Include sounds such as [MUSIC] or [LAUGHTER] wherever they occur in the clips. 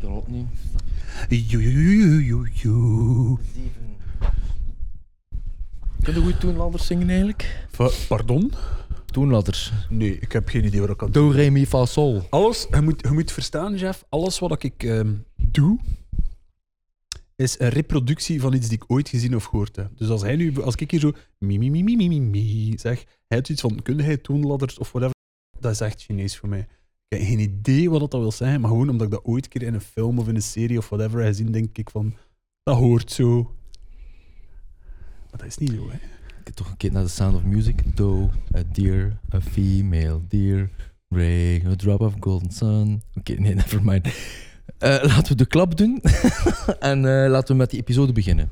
kan yo, yo, yo, yo. Zeven. Kun je goed toonladders zingen eigenlijk? Va- Pardon? Toonladders. Nee, ik heb geen idee wat ik kan doen. Do, re, mi, fa, sol. Alles, je moet, je moet verstaan, Jeff, alles wat ik ehm, doe, is een reproductie van iets die ik ooit gezien of gehoord heb. Dus als hij nu, als ik hier zo mi, mi, mi, mi, mi, mi, mi zeg, hij heeft iets van, kun hij toonladders of whatever, dat is echt Chinees voor mij. Ik heb geen idee wat dat wil zeggen, maar gewoon omdat ik dat ooit een keer in een film of in een serie of whatever heb gezien, denk ik van, dat hoort zo. Maar dat is niet zo, hè. Ik heb toch een keer naar The Sound of Music. Do, a deer, a female deer, ray, a drop of golden sun. Oké, nee, never mind. Eh, laten we de klap doen [LAUGHS] en eh, laten we met die episode beginnen.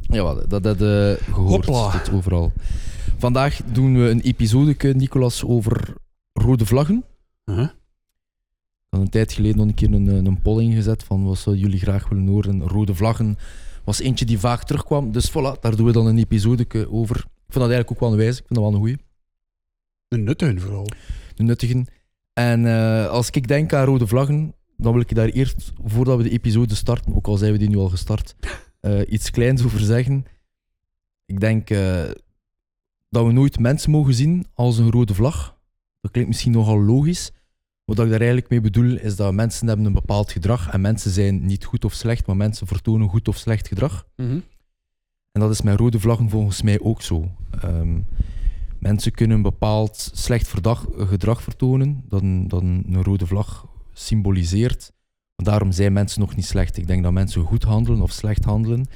Ja, dat dat eh gehoord Hopla. dit overal. Vandaag doen we een episode, Nicolas, over rode vlaggen. Huh? Ik had een tijd geleden nog een keer een, eh, een poll ingezet van wat zouden jullie graag willen horen. Rode vlaggen was eentje die vaak terugkwam. Dus voilà, daar doen we dan een episode over. Ik vind dat eigenlijk ook wel een wijze. Ik vind dat wel een goeie. Een nuttuin vooral. Een nuttige. En eh, als ik denk aan rode vlaggen, dan wil ik daar eerst, voordat we de episode starten, ook al zijn we die nu al gestart, [LAUGHS] eh, iets kleins over zeggen. Ik denk dat we nooit mensen mogen zien als een rode vlag. Dat klinkt misschien nogal logisch. Wat ik daar eigenlijk mee bedoel, is dat mensen hebben een bepaald gedrag en mensen zijn niet goed of slecht, maar mensen vertonen goed of slecht gedrag. En dat is met rode vlaggen volgens mij ook zo. Ehm, mensen kunnen een bepaald slecht verdag, gedrag vertonen, dat een, dat een rode vlag symboliseert. Maar daarom zijn mensen nog niet slecht. Ik denk dat mensen goed handelen of slecht handelen.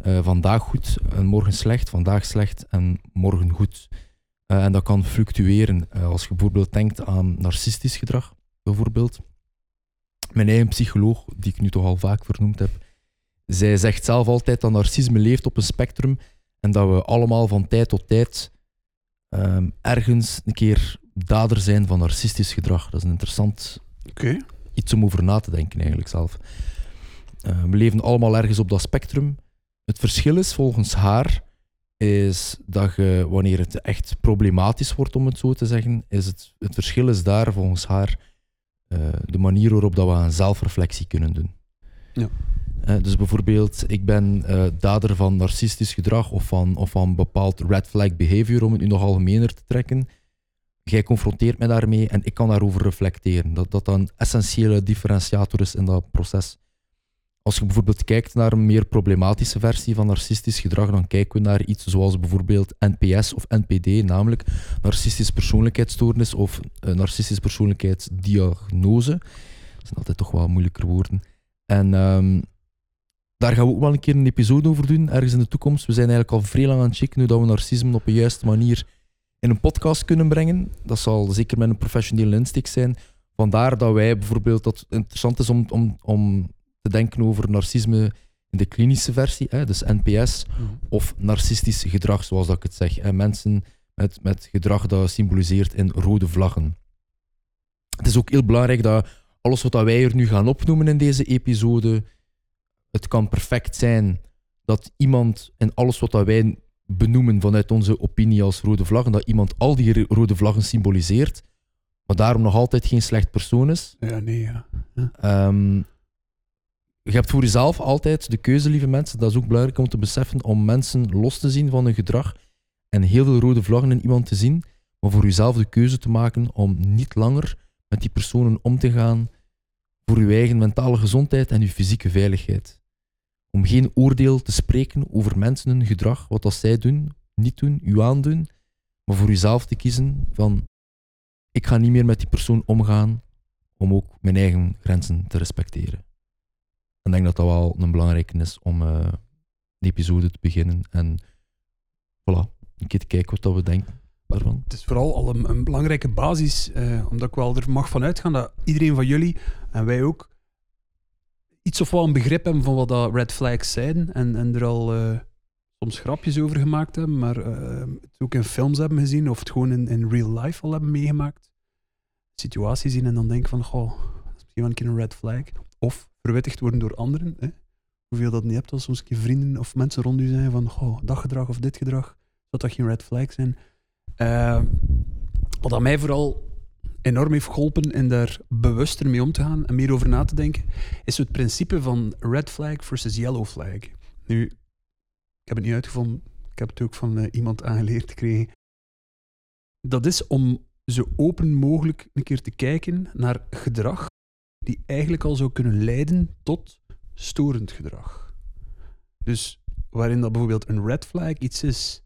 Eh, vandaag goed en morgen slecht, vandaag slecht en morgen goed. Eh, en dat kan fluctueren. Eh, als je bijvoorbeeld denkt aan narcistisch gedrag, bijvoorbeeld. Mijn eigen psycholoog, die ik nu toch al vaak vernoemd heb, zij zegt zelf altijd dat narcisme leeft op een spectrum en dat we allemaal van tijd tot tijd ehm, ergens een keer dader zijn van narcistisch gedrag. Dat is een interessant iets om over na te denken eigenlijk zelf. We leven allemaal ergens op dat spectrum. Het verschil is volgens haar is dat je, wanneer het echt problematisch wordt, om het zo te zeggen, is het, het verschil is daar volgens haar eh, de manier waarop dat we aan zelfreflectie kunnen doen. Ja. Eh, dus bijvoorbeeld, ik ben eh, dader van narcistisch gedrag of van, of van bepaald red flag behavior, om het nu nog algemener te trekken. Jij confronteert mij daarmee en ik kan daarover reflecteren. Dat dat een essentiële differentiator is in dat proces. Als je bijvoorbeeld kijkt naar een meer problematische versie van narcistisch gedrag, dan kijken we naar iets zoals bijvoorbeeld NPS of NPD, namelijk narcistisch persoonlijkheidsstoornis of eh, narcistisch persoonlijkheidsdiagnose. Dat zijn altijd toch wel moeilijker woorden. En ehm, daar gaan we ook wel een keer een episode over doen, ergens in de toekomst. We zijn eigenlijk al vrij lang aan het checken hoe dat we narcisme op een juiste manier in een podcast kunnen brengen. Dat zal zeker met een professionele insteek zijn. Vandaar dat wij bijvoorbeeld, dat het interessant is om, om, om te denken over narcisme in de klinische versie, hè, dus NPS, of narcistisch gedrag, zoals dat ik het zeg. Hè, mensen met, met gedrag dat symboliseert in rode vlaggen. Het is ook heel belangrijk dat alles wat wij hier nu gaan opnoemen in deze episode, het kan perfect zijn dat iemand en alles wat wij benoemen vanuit onze opinie als rode vlaggen, dat iemand al die ro- rode vlaggen symboliseert, maar daarom nog altijd geen slecht persoon is. Ja, nee, ja. Ehm, je hebt voor jezelf altijd de keuze, lieve mensen. Dat is ook belangrijk om te beseffen, om mensen los te zien van hun gedrag en heel veel rode vlaggen in iemand te zien, maar voor jezelf de keuze te maken om niet langer met die personen om te gaan voor je eigen mentale gezondheid en je fysieke veiligheid. Om geen oordeel te spreken over mensen hun gedrag, wat dat zij doen, niet doen, u aandoen, maar voor jezelf te kiezen van ik ga niet meer met die persoon omgaan om ook mijn eigen grenzen te respecteren. Ik denk dat dat wel een belangrijke is om eh de episode te beginnen en voilà, een keer te kijken wat dat we denken daarvan. Het is vooral al een, een belangrijke basis, eh, omdat ik wel er mag van uitgaan dat iedereen van jullie, en wij ook, iets of wel een begrip hebben van wat dat red flags zijn en, en er al eh, soms grapjes over gemaakt hebben, maar het ook in films hebben gezien of het gewoon in, in real life al hebben meegemaakt. Situaties zien en dan denken van, goh, dat is misschien wel een keer een red flag. Of verwittigd worden door anderen. Hè? Hoeveel dat niet hebt als soms keer vrienden of mensen rond u zijn van, goh, dat gedrag of dit gedrag, zou dat geen red flag zijn? Eh, wat aan mij vooral enorm heeft geholpen in daar bewuster mee om te gaan en meer over na te denken, is het principe van red flag versus yellow flag. Nu, ik heb het niet uitgevonden, ik heb het ook van eh, iemand aangeleerd gekregen. Dat is om zo open mogelijk een keer te kijken naar gedrag die eigenlijk al zou kunnen leiden tot storend gedrag. Dus waarin dat bijvoorbeeld een red flag iets is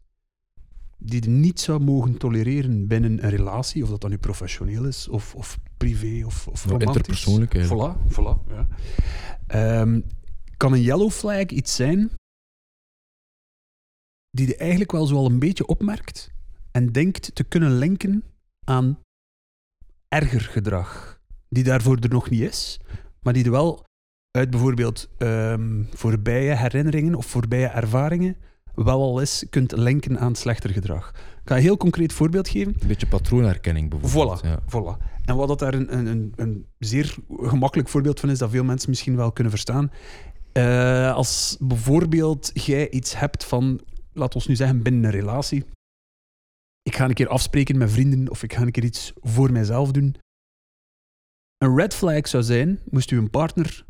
die je niet zou mogen tolereren binnen een relatie, of dat dan nu professioneel is, of, of privé, of, of romantisch. interpersoonlijk eigenlijk. Voilà, voilà. Ja. Ehm, kan een yellow flag iets zijn die je eigenlijk wel zo al een beetje opmerkt en denkt te kunnen linken aan erger gedrag, die daarvoor er nog niet is, maar die er wel uit bijvoorbeeld ehm, voorbije herinneringen of voorbije ervaringen wel al eens kunt linken aan slechter gedrag. Ik ga een heel concreet voorbeeld geven. Een beetje patroonherkenning bijvoorbeeld. Voilà, Ja. voilà. En wat dat daar een, een, een, zeer gemakkelijk voorbeeld van is, dat veel mensen misschien wel kunnen verstaan. Eh, als bijvoorbeeld jij iets hebt van, laat ons nu zeggen, binnen een relatie. Ik ga een keer afspreken met vrienden of ik ga een keer iets voor mijzelf doen. Een red flag zou zijn, moest u een partner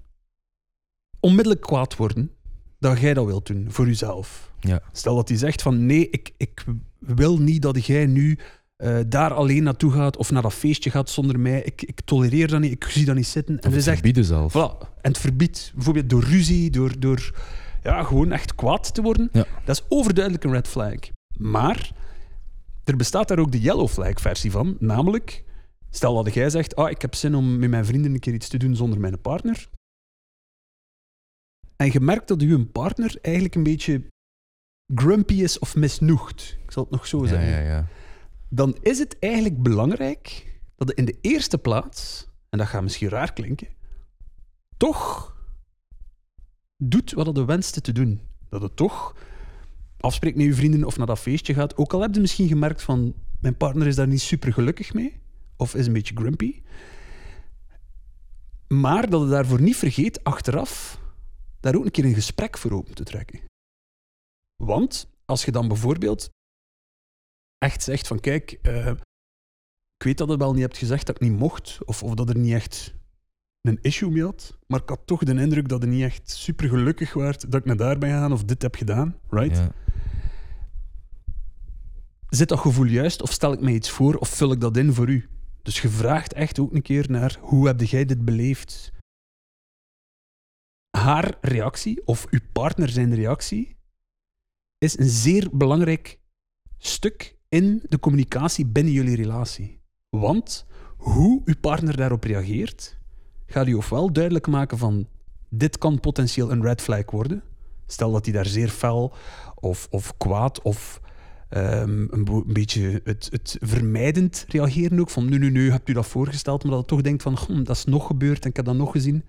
onmiddellijk kwaad worden dat jij dat wilt doen voor jezelf. Ja. Stel dat hij zegt van nee, ik, ik wil niet dat jij nu eh, daar alleen naartoe gaat of naar dat feestje gaat zonder mij. Ik, ik tolereer dat niet, ik zie dat niet zitten. En Of het zegt, verbieden zelf. voilà, en het verbiedt, bijvoorbeeld door ruzie, door, door ja, gewoon echt kwaad te worden. Ja. Dat is overduidelijk een red flag. Maar er bestaat daar ook de yellow flag versie van, namelijk, stel dat jij zegt, ah, ik heb zin om met mijn vrienden een keer iets te doen zonder mijn partner. En je merkt dat uw partner eigenlijk een beetje grumpy is of misnoegd. Ik zal het nog zo Ja, zeggen ja, ja. dan is het eigenlijk belangrijk dat je in de eerste plaats, en dat gaat misschien raar klinken, toch doet wat je wenste te doen. Dat je toch afspreekt met je vrienden of naar dat feestje gaat. Ook al heb je misschien gemerkt van, mijn partner is daar niet super gelukkig mee, of is een beetje grumpy. Maar dat je daarvoor niet vergeet, achteraf, daar ook een keer een gesprek voor open te trekken. Want als je dan bijvoorbeeld echt zegt van kijk, eh, ik weet dat je wel niet hebt gezegd dat ik niet mocht, of, of dat er niet echt een issue mee had, maar ik had toch de indruk dat je niet echt super gelukkig werd dat ik naar daar ben gegaan of dit heb gedaan, right? Ja. Zit dat gevoel juist, of stel ik mij iets voor, of vul ik dat in voor u? Dus je vraagt echt ook een keer naar hoe heb jij dit beleefd? Haar reactie, of uw partner zijn reactie, is een zeer belangrijk stuk in de communicatie binnen jullie relatie. Want hoe uw partner daarop reageert, gaat u ofwel duidelijk maken van dit kan potentieel een red flag worden. Stel dat hij daar zeer fel of, of kwaad of ehm, een, beetje het, het vermijdend reageren ook. Van nu, nu, nu, hebt u dat voorgesteld, maar dat je toch denkt van dat is nog gebeurd en ik heb dat nog gezien.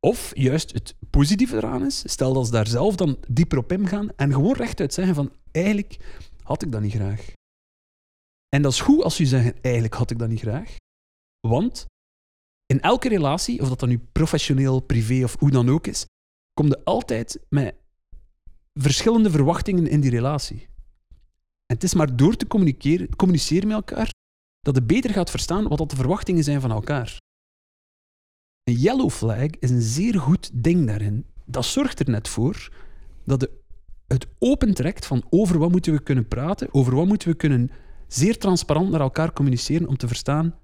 Of juist het positieve eraan is, stel dat ze daar zelf dan dieper op ingaan en gewoon rechtuit zeggen van eigenlijk had ik dat niet graag. En dat is goed als u zegt eigenlijk had ik dat niet graag. Want in elke relatie, of dat dan nu professioneel, privé of hoe dan ook is, komt er altijd met verschillende verwachtingen in die relatie. En het is maar door te communiceren, communiceren met elkaar dat je beter gaat verstaan wat de verwachtingen zijn van elkaar. Een yellow flag is een zeer goed ding daarin. Dat zorgt er net voor dat je het opentrekt van over wat moeten we kunnen praten, over wat moeten we kunnen zeer transparant naar elkaar communiceren om te verstaan,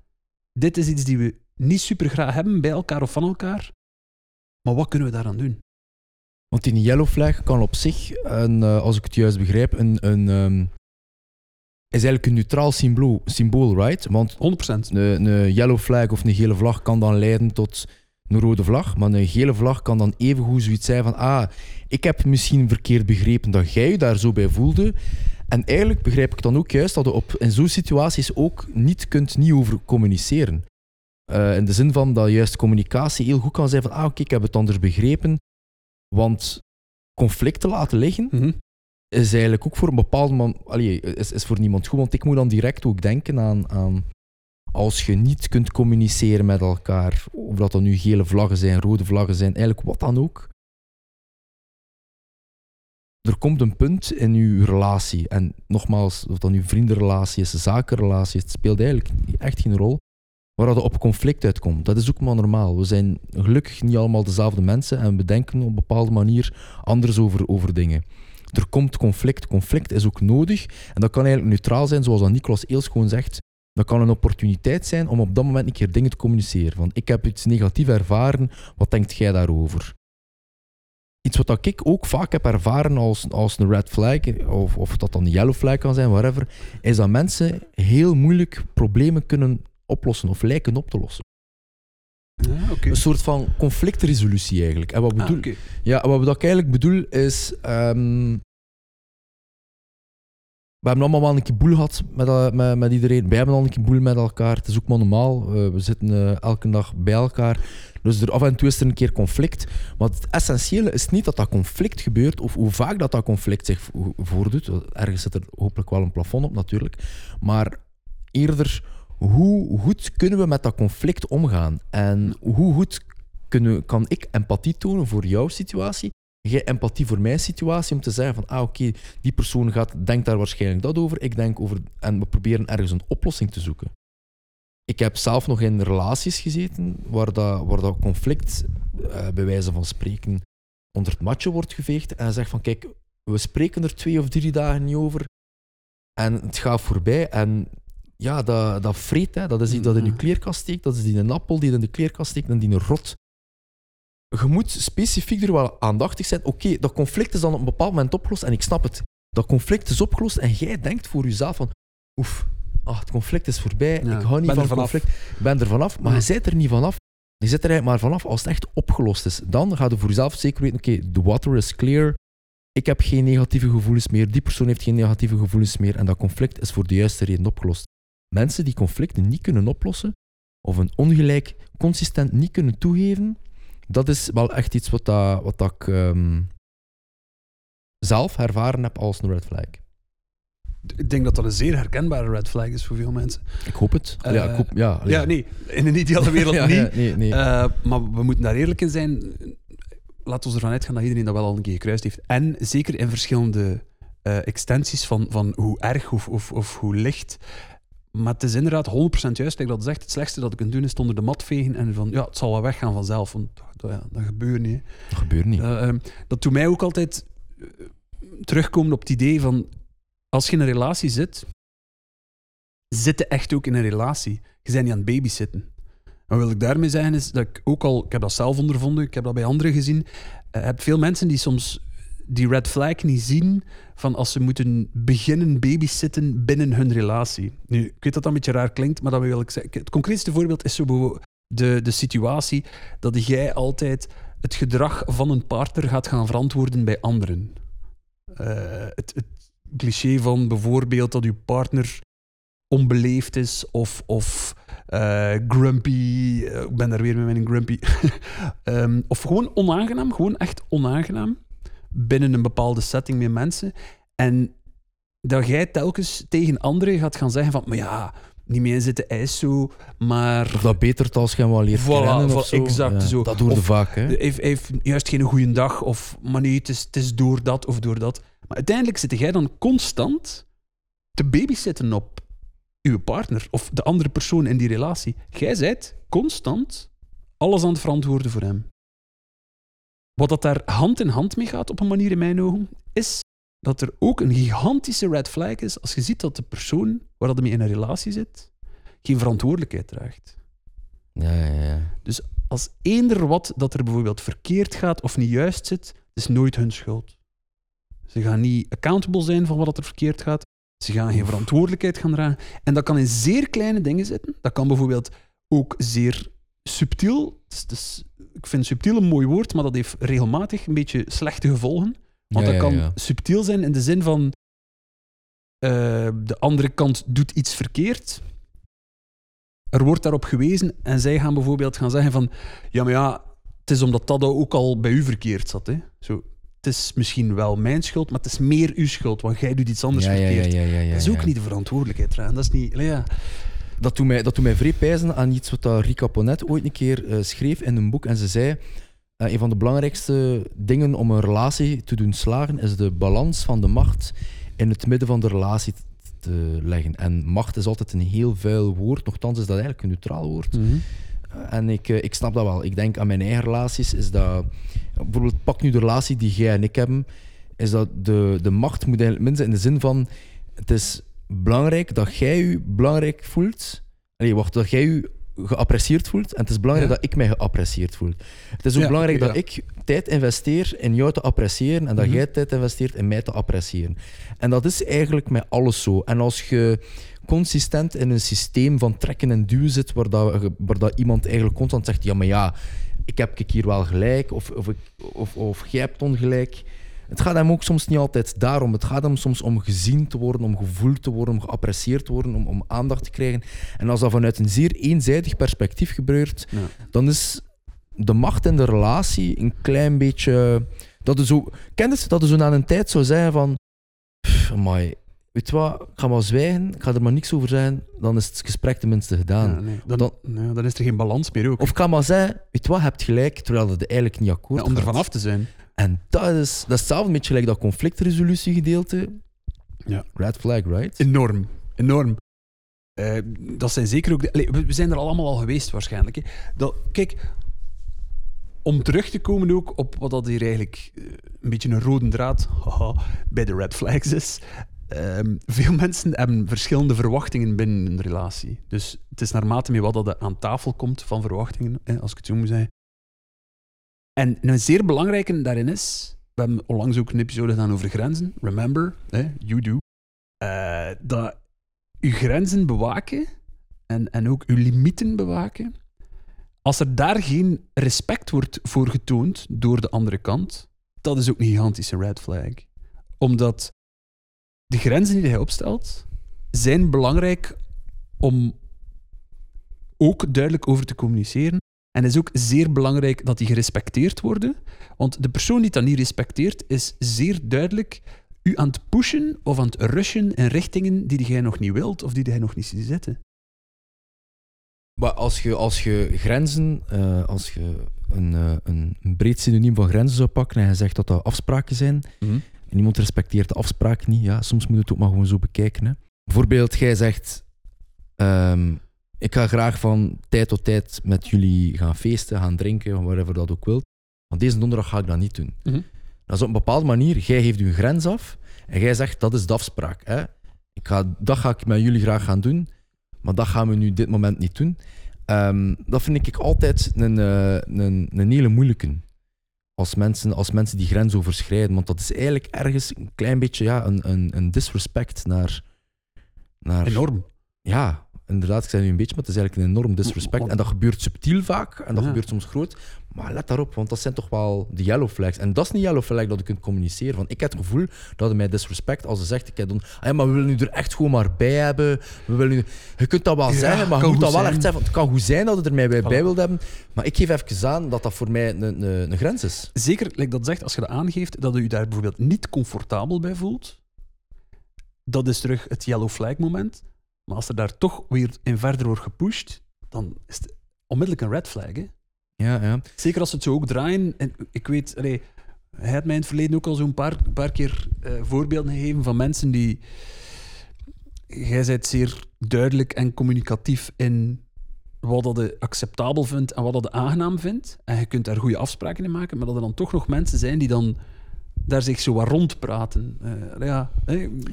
dit is iets die we niet super graag hebben bij elkaar of van elkaar, maar wat kunnen we daaraan doen? Want die yellow flag kan op zich, een, eh, als ik het juist begrijp, een, een, ehm, is eigenlijk een neutraal symbool, symbool right? Want 100%. een, een yellow flag of een gele vlag kan dan leiden tot een rode vlag. Maar een gele vlag kan dan evengoed zoiets zijn van ah, ik heb misschien verkeerd begrepen dat jij je daar zo bij voelde. En eigenlijk begrijp ik dan ook juist dat je op, in zo'n situaties ook niet kunt niet over communiceren. Eh, in de zin van dat juist communicatie heel goed kan zijn van ah, oké, ik heb het anders begrepen. Want conflicten laten liggen Mhm. Is eigenlijk ook voor een bepaald man, is, is voor niemand goed. Want ik moet dan direct ook denken aan, als je niet kunt communiceren met elkaar, of dat dan nu gele vlaggen zijn, rode vlaggen zijn, eigenlijk wat dan ook. Er komt een punt in uw relatie, en nogmaals, of dat nu vriendenrelatie is, zakenrelatie het speelt eigenlijk echt geen rol. waar dat op conflict uitkomt. Dat is ook maar normaal. We zijn gelukkig niet allemaal dezelfde mensen en we denken op een bepaalde manier anders over, over dingen. Er komt conflict. Conflict is ook nodig en dat kan eigenlijk neutraal zijn, zoals Nicolas Eels gewoon zegt. Dat kan een opportuniteit zijn om op dat moment een keer dingen te communiceren. Van ik heb iets negatief ervaren, wat denkt jij daarover? Iets wat ik ook vaak heb ervaren als, als een red flag, of, of dat dan een yellow flag kan zijn, whatever, is dat mensen heel moeilijk problemen kunnen oplossen of lijken op te lossen. Een soort van conflictresolutie eigenlijk. En wat, Ah, bedoel, oké. ja, wat ik eigenlijk bedoel is. ehm, we hebben allemaal wel een keer boel gehad met, met, met iedereen. Wij hebben al een keer boel met elkaar. Het is ook maar normaal. Eh, we zitten eh, elke dag bij elkaar. Dus er, af en toe is er een keer conflict. Maar het essentiële is niet dat dat conflict gebeurt of hoe vaak dat, dat conflict zich vo- voordoet. Ergens zit er hopelijk wel een plafond op natuurlijk. Maar eerder hoe goed kunnen we met dat conflict omgaan? En hoe goed kunnen, kan ik empathie tonen voor jouw situatie? Jij empathie voor mijn situatie om te zeggen van, ah oké, die persoon gaat, denkt daar waarschijnlijk dat over, ik denk over, en we proberen ergens een oplossing te zoeken. Ik heb zelf nog in relaties gezeten waar dat, waar dat conflict, eh, bij wijze van spreken, onder het matje wordt geveegd en zegt van, kijk, we spreken er twee of drie dagen niet over en het gaat voorbij en ja, dat, dat vreet, hè. dat is iets dat in je Mhm. kleerkast steekt, dat is die een appel die in de kleerkast steekt en die een rot. Je moet specifiek er wel aandachtig zijn. Oké, dat conflict is dan op een bepaald moment opgelost en ik snap het. Dat conflict is opgelost en jij denkt voor jezelf van oef, ah, het conflict is voorbij, Ja, ik hou niet van conflict. Ik ben er vanaf, maar Ja. je zit er niet vanaf. Je zit er eigenlijk maar vanaf als het echt opgelost is. Dan ga je voor jezelf zeker weten, oké, the water is clear. Ik heb geen negatieve gevoelens meer, die persoon heeft geen negatieve gevoelens meer en dat conflict is voor de juiste reden opgelost. Mensen die conflicten niet kunnen oplossen of een ongelijk consistent niet kunnen toegeven, dat is wel echt iets wat, dat, wat dat ik ehm, zelf ervaren heb als een red flag. Ik denk dat dat een zeer herkenbare red flag is voor veel mensen. Ik hoop het. Eh, ja, ik hoop, ja. Ja, nee, in een ideale [LAUGHS] wereld Ja, niet. ja, nee, nee. Eh, maar we moeten daar eerlijk in zijn. Laten we ervan uitgaan dat iedereen dat wel al een keer gekruist heeft. En zeker in verschillende eh, extensies van, van hoe erg of, of, of hoe licht. Maar het is inderdaad 100% juist. Like dat zegt, het slechtste dat ik kan doen is het onder de mat vegen en van ja, het zal wel weggaan vanzelf. Want dat, ja, dat gebeurt niet. hè. dat gebeurt niet. Eh, ehm, dat doet mij ook altijd eh, terugkomen op het idee van als je in een relatie zit, zit je echt ook in een relatie. Je bent niet aan het babysitten. En wat ik daarmee zeggen is dat ik ook al, ik heb dat zelf ondervonden, ik heb dat bij anderen gezien, eh, heb veel mensen die soms die red flag niet zien van als ze moeten beginnen babysitten binnen hun relatie. Nu, ik weet dat dat een beetje raar klinkt, maar dat wil ik zeggen. Het concreetste voorbeeld is zo de, de situatie dat jij altijd het gedrag van een partner gaat gaan verantwoorden bij anderen. Eh, het, het cliché van bijvoorbeeld dat uw partner onbeleefd is of, of eh, grumpy. eh, ik ben daar weer met mijn grumpy. [LAUGHS] Ehm, of gewoon onaangenaam, gewoon echt onaangenaam binnen een bepaalde setting met mensen. En dat jij telkens tegen anderen gaat gaan zeggen van, maar ja, niet meer zitten ijs zo, maar... Of dat beter als je hem wel leert Voilà, kennen of zo. exact zo. Dat hoorde vaak, hè. Heeft, heeft juist geen goede dag, of maar nee, het is, het is door dat of door dat. Maar uiteindelijk zit jij dan constant te babysitten op uw partner of de andere persoon in die relatie. Jij zijt constant alles aan het verantwoorden voor hem. Wat dat daar hand in hand mee gaat, op een manier in mijn ogen, is dat er ook een gigantische red flag is als je ziet dat de persoon waar dat mee in een relatie zit, geen verantwoordelijkheid draagt. Ja, ja, ja. Als eender wat dat er bijvoorbeeld verkeerd gaat of niet juist zit, is nooit hun schuld. Ze gaan niet accountable zijn van wat er verkeerd gaat. Ze gaan geen verantwoordelijkheid gaan dragen. En dat kan in zeer kleine dingen zitten. Dat kan bijvoorbeeld ook zeer subtiel. Ik vind subtiel een mooi woord, maar dat heeft regelmatig een beetje slechte gevolgen. Want Ja, dat kan ja. subtiel zijn in de zin van eh, de andere kant doet iets verkeerd. Er wordt daarop gewezen en zij gaan bijvoorbeeld gaan zeggen van ja, maar ja, het is omdat dat ook al bij u verkeerd zat. Hè. Zo, het is misschien wel mijn schuld, maar het is meer uw schuld, want jij doet iets anders verkeerd. dat is ook niet de verantwoordelijkheid. Dat is niet... Ja. Dat doet mij, dat doet mij vrij pijzen aan iets wat Rika Ponet ooit een keer eh, schreef in een boek. En ze zei, eh, een van de belangrijkste dingen om een relatie te doen slagen, is de balans van de macht in het midden van de relatie te leggen. En macht is altijd een heel vuil woord, nochtans is dat eigenlijk een neutraal woord. Mhm. En ik, eh, ik snap dat wel. Ik denk aan mijn eigen relaties, is dat... Bijvoorbeeld, pak nu de relatie die jij en ik hebben, is dat de, de macht moet eigenlijk minstens in de zin van... Het is belangrijk dat jij je belangrijk voelt. Nee, wacht, dat jij je geapprecieerd voelt. En het is belangrijk Ja. dat ik mij geapprecieerd voel. Het is ook Ja, belangrijk dat ik tijd investeer in jou te appreciëren en dat Mhm. jij tijd investeert in mij te appreciëren. En dat is eigenlijk met alles zo. En als je consistent in een systeem van trekken en duwen zit, waar, dat, waar dat iemand eigenlijk constant zegt: ja, maar ja, ik heb ik hier wel gelijk, of, of, ik, of, of jij hebt ongelijk. Het gaat hem ook soms niet altijd daarom. Het gaat hem soms om gezien te worden, om gevoeld te worden, om geapprecieerd te worden, om, om aandacht te krijgen. En als dat vanuit een zeer eenzijdig perspectief gebeurt, Ja. dan is de macht in de relatie een klein beetje. Dat is zo. Ken je het? Dat je zo na een tijd zou zeggen van. "Pff, Amai, weet je wat, ik ga maar zwijgen, ik ga er maar niks over zeggen, dan is het gesprek tenminste gedaan. Ja, nee. dan, Dan- nee, dan is er geen balans meer ook. Of ik ga maar zeggen, weet je wat, je hebt gelijk, terwijl het eigenlijk niet akkoord Ja, om er vanaf te zijn. En dat is, dat is hetzelfde beetje gelijk dat conflictresolutiegedeelte. Ja. Red flag, right? Enorm. Enorm. Eh, dat zijn zeker ook... de- Allee, we, zijn er allemaal al geweest waarschijnlijk. Hè. Dat, kijk, om terug te komen ook op wat dat hier eigenlijk eh, een beetje een rode draad haha, bij de red flags is. Ehm, veel mensen hebben verschillende verwachtingen binnen een relatie. Dus het is naarmate met wat dat er aan tafel komt van verwachtingen, hè, als ik het zo moet zeggen. En een zeer belangrijke daarin is, we hebben onlangs ook een episode gedaan over grenzen. Remember, you do. Eh, dat uw grenzen bewaken en, en ook uw limieten bewaken. Als er daar geen respect wordt voor getoond door de andere kant, dat is ook een gigantische red flag. Omdat de grenzen die hij opstelt, zijn belangrijk om ook duidelijk over te communiceren. En het is ook zeer belangrijk dat die gerespecteerd worden. Want de persoon die dat niet respecteert, is zeer duidelijk u aan het pushen of aan het rushen in richtingen die jij nog niet wilt of die jij nog niet ziet zitten. Maar als je, als je grenzen, eh, als je een, eh, een, breed synoniem van grenzen zou pakken en je zegt dat dat afspraken zijn, en iemand respecteert de afspraak niet, ja, soms moet je het ook maar gewoon zo bekijken. Hè. Bijvoorbeeld, jij zegt, ehm, ik ga graag van tijd tot tijd met jullie gaan feesten, gaan drinken, whatever dat ook wilt. Want deze donderdag ga ik dat niet doen. Mhm. Dat is op een bepaalde manier, jij geeft je grens af en jij zegt, dat is de afspraak. Hè. Ik ga, dat ga ik met jullie graag gaan doen, maar dat gaan we nu dit moment niet doen. Ehm, dat vind ik altijd een, eh, een, een hele moeilijke. Als mensen, als mensen die grens overschrijden. Want dat is eigenlijk ergens een klein beetje ja, een, een, een disrespect naar, naar... Enorm. Ja, inderdaad, ik zei nu een beetje, maar het is eigenlijk een enorm disrespect. En dat gebeurt subtiel vaak, en dat Ja. gebeurt soms groot. Maar let daarop, want dat zijn toch wel de yellow flags. En dat is niet yellow flag dat je kunt communiceren. Want ik heb het gevoel dat hij mij disrespect als ze zegt, ik heb dan, ah ja, maar we willen nu er echt gewoon maar bij hebben. We willen nu, je kunt dat wel Ja, zeggen, maar je moet dat wel zijn. echt zeggen. Het kan goed zijn dat je er mij bij, bij wilt hebben. Maar ik geef even aan dat dat voor mij een, een, een grens is. Zeker, like dat zegt, als je dat aangeeft, dat je je daar bijvoorbeeld niet comfortabel bij voelt, dat is terug het yellow flag moment. Maar als er daar toch weer in verder wordt gepusht, dan is het onmiddellijk een red flag. Hè? Ja, ja. Zeker als ze het zo ook draaien. En ik weet, allee, hij had mij in het verleden ook al zo'n paar, paar keer eh, voorbeelden gegeven van mensen die. Jij bent zeer duidelijk en communicatief in wat dat je acceptabel vindt en wat dat je aangenaam vindt. En je kunt daar goede afspraken in maken, maar dat er dan toch nog mensen zijn die dan daar zich zo wat rondpraten. Eh, ja,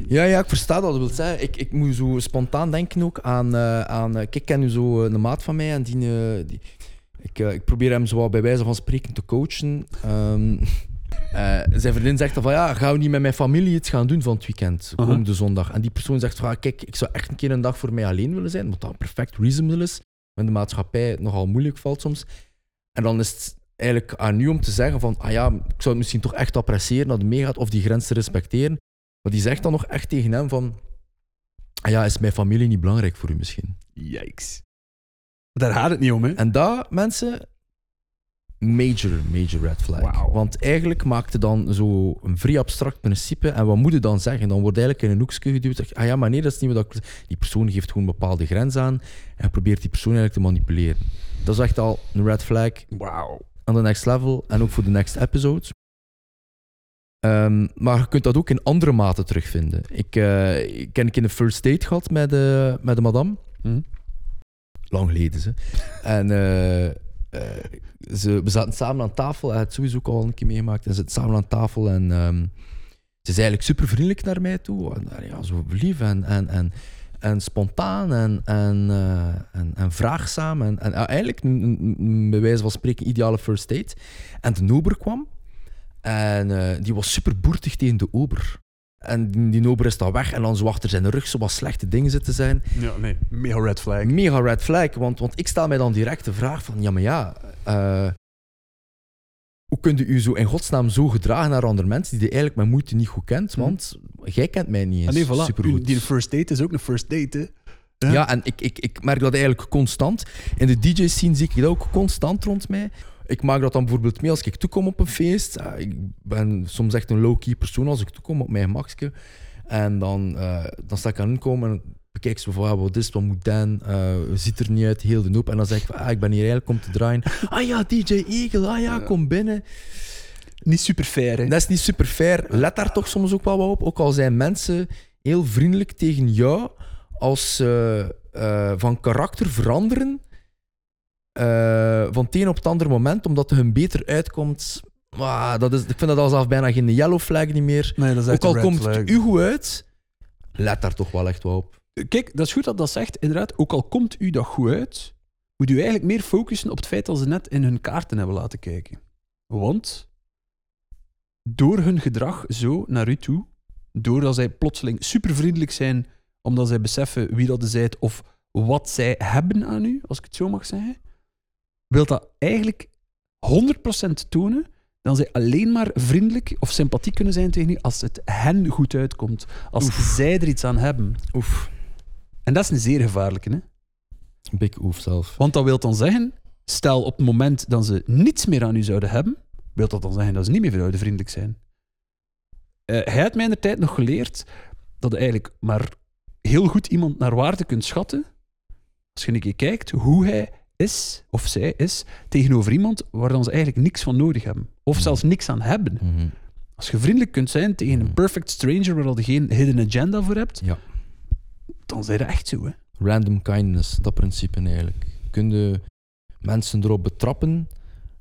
Ja, ja, ik versta wat je wilt zeggen. Ik, ik moet zo spontaan denken ook aan... eh, aan eh, kijk, ik ken nu zo een maat van mij en die... die ik, ik probeer hem zo wat bij wijze van spreken te coachen. [LAUGHS] Eh, zijn vriendin zegt dan van ja, gaan we niet met mijn familie iets gaan doen van het weekend, komende zondag. En die persoon zegt van kijk, ik zou echt een keer een dag voor mij alleen willen zijn, wat dan perfect reasonable is, de maatschappij nogal moeilijk valt soms. En dan is het eigenlijk aan u om te zeggen van ah ja, ik zou het misschien toch echt appreciëren dat hij meegaat of die grens te respecteren. Maar die zegt dan nog echt tegen hem van ah ja, is mijn familie niet belangrijk voor u misschien? Yikes. Daar gaat het niet om, hè? En dat, mensen, major, major red flag. Want eigenlijk maakte dan zo een vrij abstract principe. En wat moet je dan zeggen? Dan wordt eigenlijk in een hoekje geduwd. Ah ja, maar nee, dat is niet wat ik... Die persoon geeft gewoon een bepaalde grens aan en probeert die persoon eigenlijk te manipuleren. Dat is echt al een red flag Wauw. On the next level en ook voor de next episode. Ehm, maar je kunt dat ook in andere maten terugvinden. Ik, eh, ik ken ik in een first date gehad met de, met de madame. Hm? Lang geleden, ze. En eh, ze, we zaten samen aan tafel. Hij had het sowieso ook al een keer meegemaakt. En ze zaten samen aan tafel en ehm, ze is eigenlijk super vriendelijk naar mij toe. En, ja, zo lief en, en, en, en spontaan en, en, eh, en, en vraagzaam. En, en eigenlijk, bij wijze van spreken, ideale first date. En de ober kwam en eh, die was super boertig tegen de ober. En die, die is dan weg en dan zo achter zijn rug zo wat slechte dingen zitten zijn. Ja, nee. Mega red flag. Mega red flag, want, want ik stel mij dan direct de vraag van, ja maar ja, eh, hoe kunt u zo in godsnaam zo gedragen naar andere mensen die je eigenlijk met moeite niet goed kent, Hm. want jij kent mij niet Ah, eens nee, voilà. supergoed. Die first date is ook een first date, hè. Ja. Ja, en ik, ik, ik merk dat eigenlijk constant. In de DJ-scene zie ik dat ook constant rond mij. Ik maak dat dan bijvoorbeeld mee als ik toekom op een feest. Ik ben soms echt een low-key persoon als ik toekom op mijn gemakske. En dan, eh, dan sta ik aan inkomen en bekijk ze van, ah, wat is wat moet dan? Eh, ziet er niet uit, heel de hoop. En dan zeg ik van, ah, ik ben hier eigenlijk om te draaien. [LAUGHS] Ah ja, DJ Eagle, ah ja, kom binnen. Niet super fair, hè. Dat is niet super fair. Let daar toch soms ook wel wat op. Ook al zijn mensen heel vriendelijk tegen jou, als ze eh, van karakter veranderen, eh, van het een op het andere moment, omdat het hun beter uitkomt. ah, dat is, ik vind dat al zelf bijna geen yellow flag niet meer. Nee, dat is Ook al komt flag. het u goed uit, let daar toch wel echt wel op. Kijk, dat is goed dat dat zegt. Inderdaad, ook al komt u dat goed uit, moet u eigenlijk meer focussen op het feit dat ze net in hun kaarten hebben laten kijken. Want door hun gedrag zo naar u toe, doordat zij plotseling super vriendelijk zijn, omdat zij beseffen wie dat zijt of wat zij hebben aan u, als ik het zo mag zeggen, wil dat eigenlijk 100% tonen dat zij alleen maar vriendelijk of sympathiek kunnen zijn tegen u als het hen goed uitkomt. Als zij er iets aan hebben. Oef, En dat is een zeer gevaarlijke. Hè? big oef zelf. Want dat wil dan zeggen, stel op het moment dat ze niets meer aan u zouden hebben, wil dat dan zeggen dat ze niet meer voor vriendelijk zijn. Eh, hij had mij in de tijd nog geleerd dat je eigenlijk maar heel goed iemand naar waarde kunt schatten als je een keer kijkt hoe hij is, of zij is, tegenover iemand waar dan ze eigenlijk niks van nodig hebben. Of zelfs niks aan hebben. Mhm. Als je vriendelijk kunt zijn tegen een perfect stranger waar je geen hidden agenda voor hebt, Ja. dan zijn dat echt zo. Hè? Random kindness, dat principe eigenlijk. Kun je mensen erop betrappen,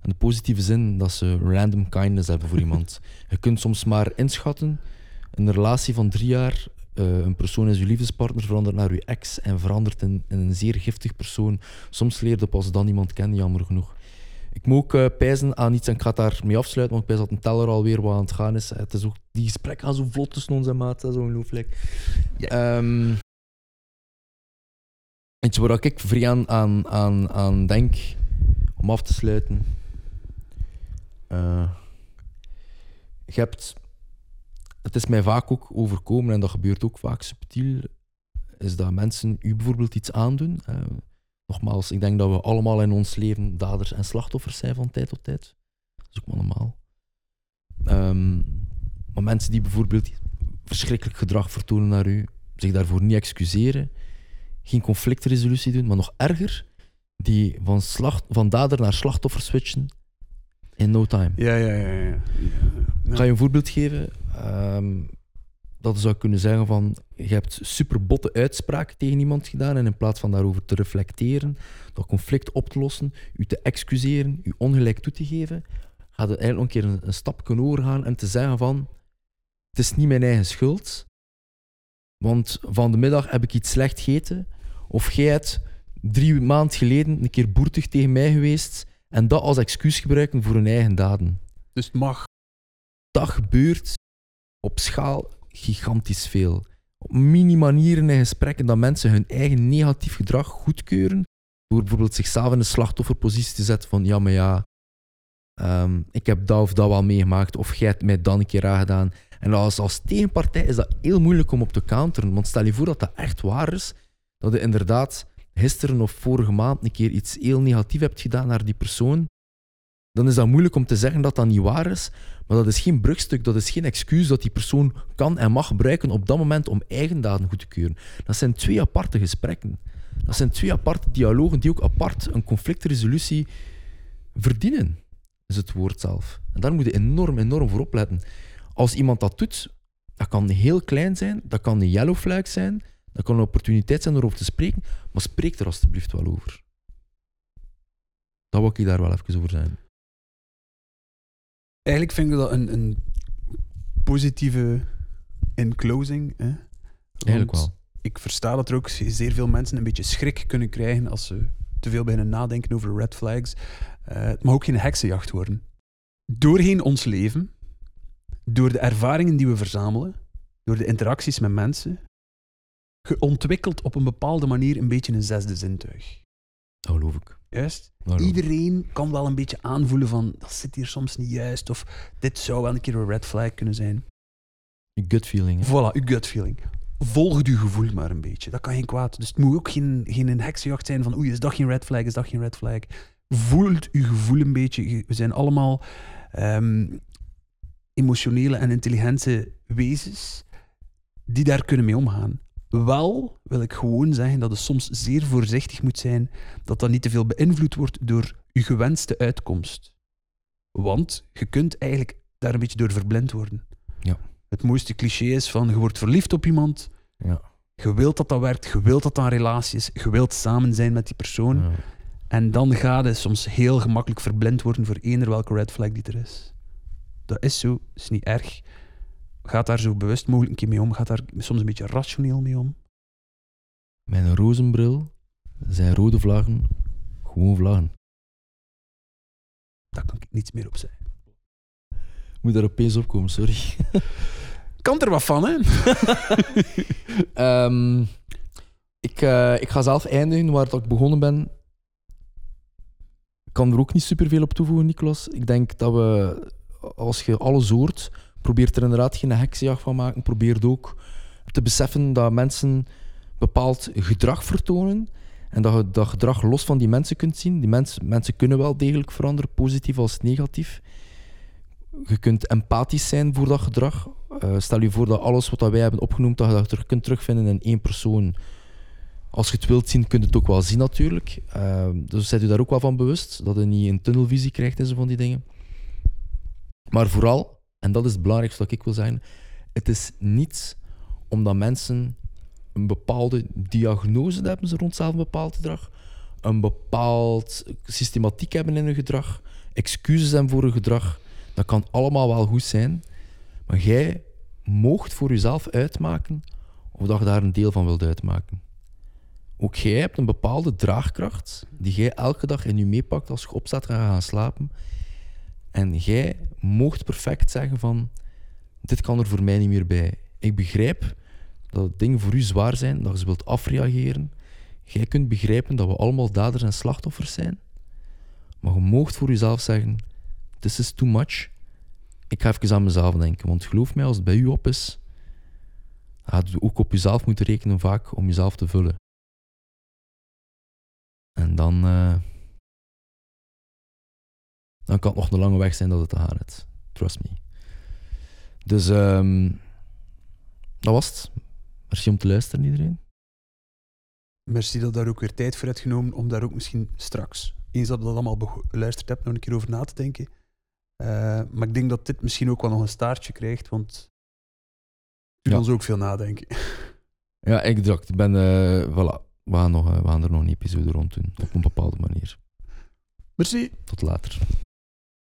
in de positieve zin dat ze random kindness hebben voor iemand. [LAUGHS] Je kunt soms maar inschatten, in een relatie van drie jaar, eh, een persoon is je liefdespartner, verandert naar je ex en verandert in, in een zeer giftig persoon. Soms leer je pas dan iemand kennen, jammer genoeg. Ik moet ook eh, pijzen aan iets en ik ga daarmee afsluiten, want ik pijs dat een teller alweer wat aan het gaan is. Het is ook, die gesprekken gaan zo vlot tussen ons en maat, dat is ongelooflijk. Ehm, Iets waar ik vrij aan, aan, aan, aan denk om af te sluiten. Eh, je hebt, het is mij vaak ook overkomen, en dat gebeurt ook vaak subtiel, is dat mensen u bijvoorbeeld iets aandoen. Eh, nogmaals, ik denk dat we allemaal in ons leven daders en slachtoffers zijn van tijd tot tijd. Dat is ook maar normaal. Ehm, maar mensen die bijvoorbeeld verschrikkelijk gedrag vertonen naar u, zich daarvoor niet excuseren, geen conflictresolutie doen, maar nog erger, die van, slacht, van dader naar slachtoffer switchen in no time. Ja, ja, ja. ja. Ik ga je een voorbeeld geven. Ehm, dat zou kunnen zeggen van, je hebt super botte uitspraken tegen iemand gedaan en in plaats van daarover te reflecteren, dat conflict op te lossen, u te excuseren, u ongelijk toe te geven, gaat je eigenlijk een keer een, een stap kunnen overgaan en te zeggen van, het is niet mijn eigen schuld, want van de middag heb ik iets slecht gegeten, of jij hebt drie maanden geleden een keer boertig tegen mij geweest en dat als excuus gebruiken voor hun eigen daden Dus het mag. dat gebeurt op schaal gigantisch veel. Op mini-manieren in gesprekken dat mensen hun eigen negatief gedrag goedkeuren. Door bijvoorbeeld zichzelf in een slachtofferpositie te zetten van ja, maar ja, ehm, ik heb dat of dat wel meegemaakt of jij hebt mij dan een keer aangedaan. En als, als tegenpartij is dat heel moeilijk om op te counteren. Want stel je voor dat dat echt waar is, dat je inderdaad gisteren of vorige maand een keer iets heel negatief hebt gedaan naar die persoon, dan is dat moeilijk om te zeggen dat dat niet waar is. Maar dat is geen brugstuk, dat is geen excuus dat die persoon kan en mag gebruiken op dat moment om eigen daden goed te keuren. Dat zijn twee aparte gesprekken. Dat zijn twee aparte dialogen die ook apart een conflictresolutie verdienen, is het woord zelf. En daar moet je enorm, enorm voor opletten. als iemand dat doet, dat kan heel klein zijn, dat kan een yellow flag zijn, dat kan een opportuniteit zijn om erover te spreken, maar spreek er alstublieft wel over. Dat wil ik daar wel even over zijn. Eigenlijk vind ik dat een, een positieve in closing. Hè? Eigenlijk wel. Ik versta dat er ook zeer veel mensen een beetje schrik kunnen krijgen als ze te veel beginnen nadenken over red flags. Eh, het mag ook geen heksenjacht worden. Doorheen ons leven, door de ervaringen die we verzamelen, door de interacties met mensen, geontwikkeld op een bepaalde manier een beetje een zesde zintuig. Dat geloof ik. Juist? Ik. Iedereen kan wel een beetje aanvoelen van dat zit hier soms niet juist of dit zou wel een keer een red flag kunnen zijn. Je gut feeling. hè. Voilà, uw gut feeling. Volg uw gevoel maar een beetje. Dat kan geen kwaad. Dus het moet ook geen, geen een heksenjacht zijn van oei, is dat geen red flag, is dat geen red flag. Voelt uw gevoel een beetje. We zijn allemaal ehm, emotionele en intelligente wezens die daar kunnen mee omgaan. Wel wil ik gewoon zeggen dat je soms zeer voorzichtig moet zijn dat dat niet te veel beïnvloed wordt door je gewenste uitkomst. Want je kunt eigenlijk daar een beetje door verblind worden. Ja. Het mooiste cliché is van je wordt verliefd op iemand, Ja. je wilt dat dat werkt, je wilt dat dat een relatie is, je wilt samen zijn met die persoon. Ja. En dan ga je soms heel gemakkelijk verblind worden voor eender welke red flag die er is. Dat is zo, is niet erg. Gaat daar zo bewust mogelijk een keer mee om. Gaat daar soms een beetje rationeel mee om. Mijn rozenbril zijn rode vlaggen, gewoon vlaggen. Daar kan ik niets meer op zeggen. Ik moet daar opeens opkomen, sorry. [LAUGHS] Kan er wat van, hè? [LAUGHS] Ehm, ik, eh, ik ga zelf eindigen waar ik begonnen ben. Ik kan er ook niet superveel op toevoegen, Niklas. Ik denk dat we, als je alles hoort, probeert er inderdaad geen heksenjacht van maken. Probeert ook te beseffen dat mensen bepaald gedrag vertonen. En dat je dat gedrag los van die mensen kunt zien. Die mensen, mensen kunnen wel degelijk veranderen, positief als negatief. Je kunt empathisch zijn voor dat gedrag. Eh, stel je voor dat alles wat wij hebben opgenoemd, dat je dat terug kunt terugvinden in één persoon. Als je het wilt zien, kun je het ook wel zien natuurlijk. Eh, dus zijt u daar ook wel van bewust, dat je niet een tunnelvisie krijgt en zo van die dingen. Maar vooral, en dat is het belangrijkste wat ik wil zeggen, het is niet omdat mensen een bepaalde diagnose hebben ze rond zelf een bepaald gedrag, een bepaald systematiek hebben in hun gedrag, excuses hebben voor hun gedrag. Dat kan allemaal wel goed zijn, maar jij moogt voor jezelf uitmaken of dat je daar een deel van wilt uitmaken. Ook jij hebt een bepaalde draagkracht die jij elke dag in je meepakt als je opstaat en gaat gaan slapen. En jij moogt perfect zeggen van, dit kan er voor mij niet meer bij. Ik begrijp dat dingen voor u zwaar zijn, dat je ze wilt afreageren. Jij kunt begrijpen dat we allemaal daders en slachtoffers zijn. Maar je moogt voor jezelf zeggen, this is too much. Ik ga even aan mezelf denken. Want geloof mij, als het bij u op is, gaat u ook op jezelf moeten rekenen vaak om jezelf te vullen. En dan, eh, dan kan het nog een lange weg zijn dat het te gaan is. Trust me. Dus ehm, dat was het. Merci om te luisteren, iedereen. Merci dat je daar ook weer tijd voor hebt genomen om daar ook misschien straks, eens dat je dat allemaal beluisterd hebt, nog een keer over na te denken. Eh, maar ik denk dat dit misschien ook wel nog een staartje krijgt, want het doet Ja. ons ook veel nadenken. [LAUGHS] Ja, exact. Ik ben, eh, voilà. We gaan, nog, eh, we gaan er nog een episode rond doen. Op een bepaalde manier. Merci. Tot later.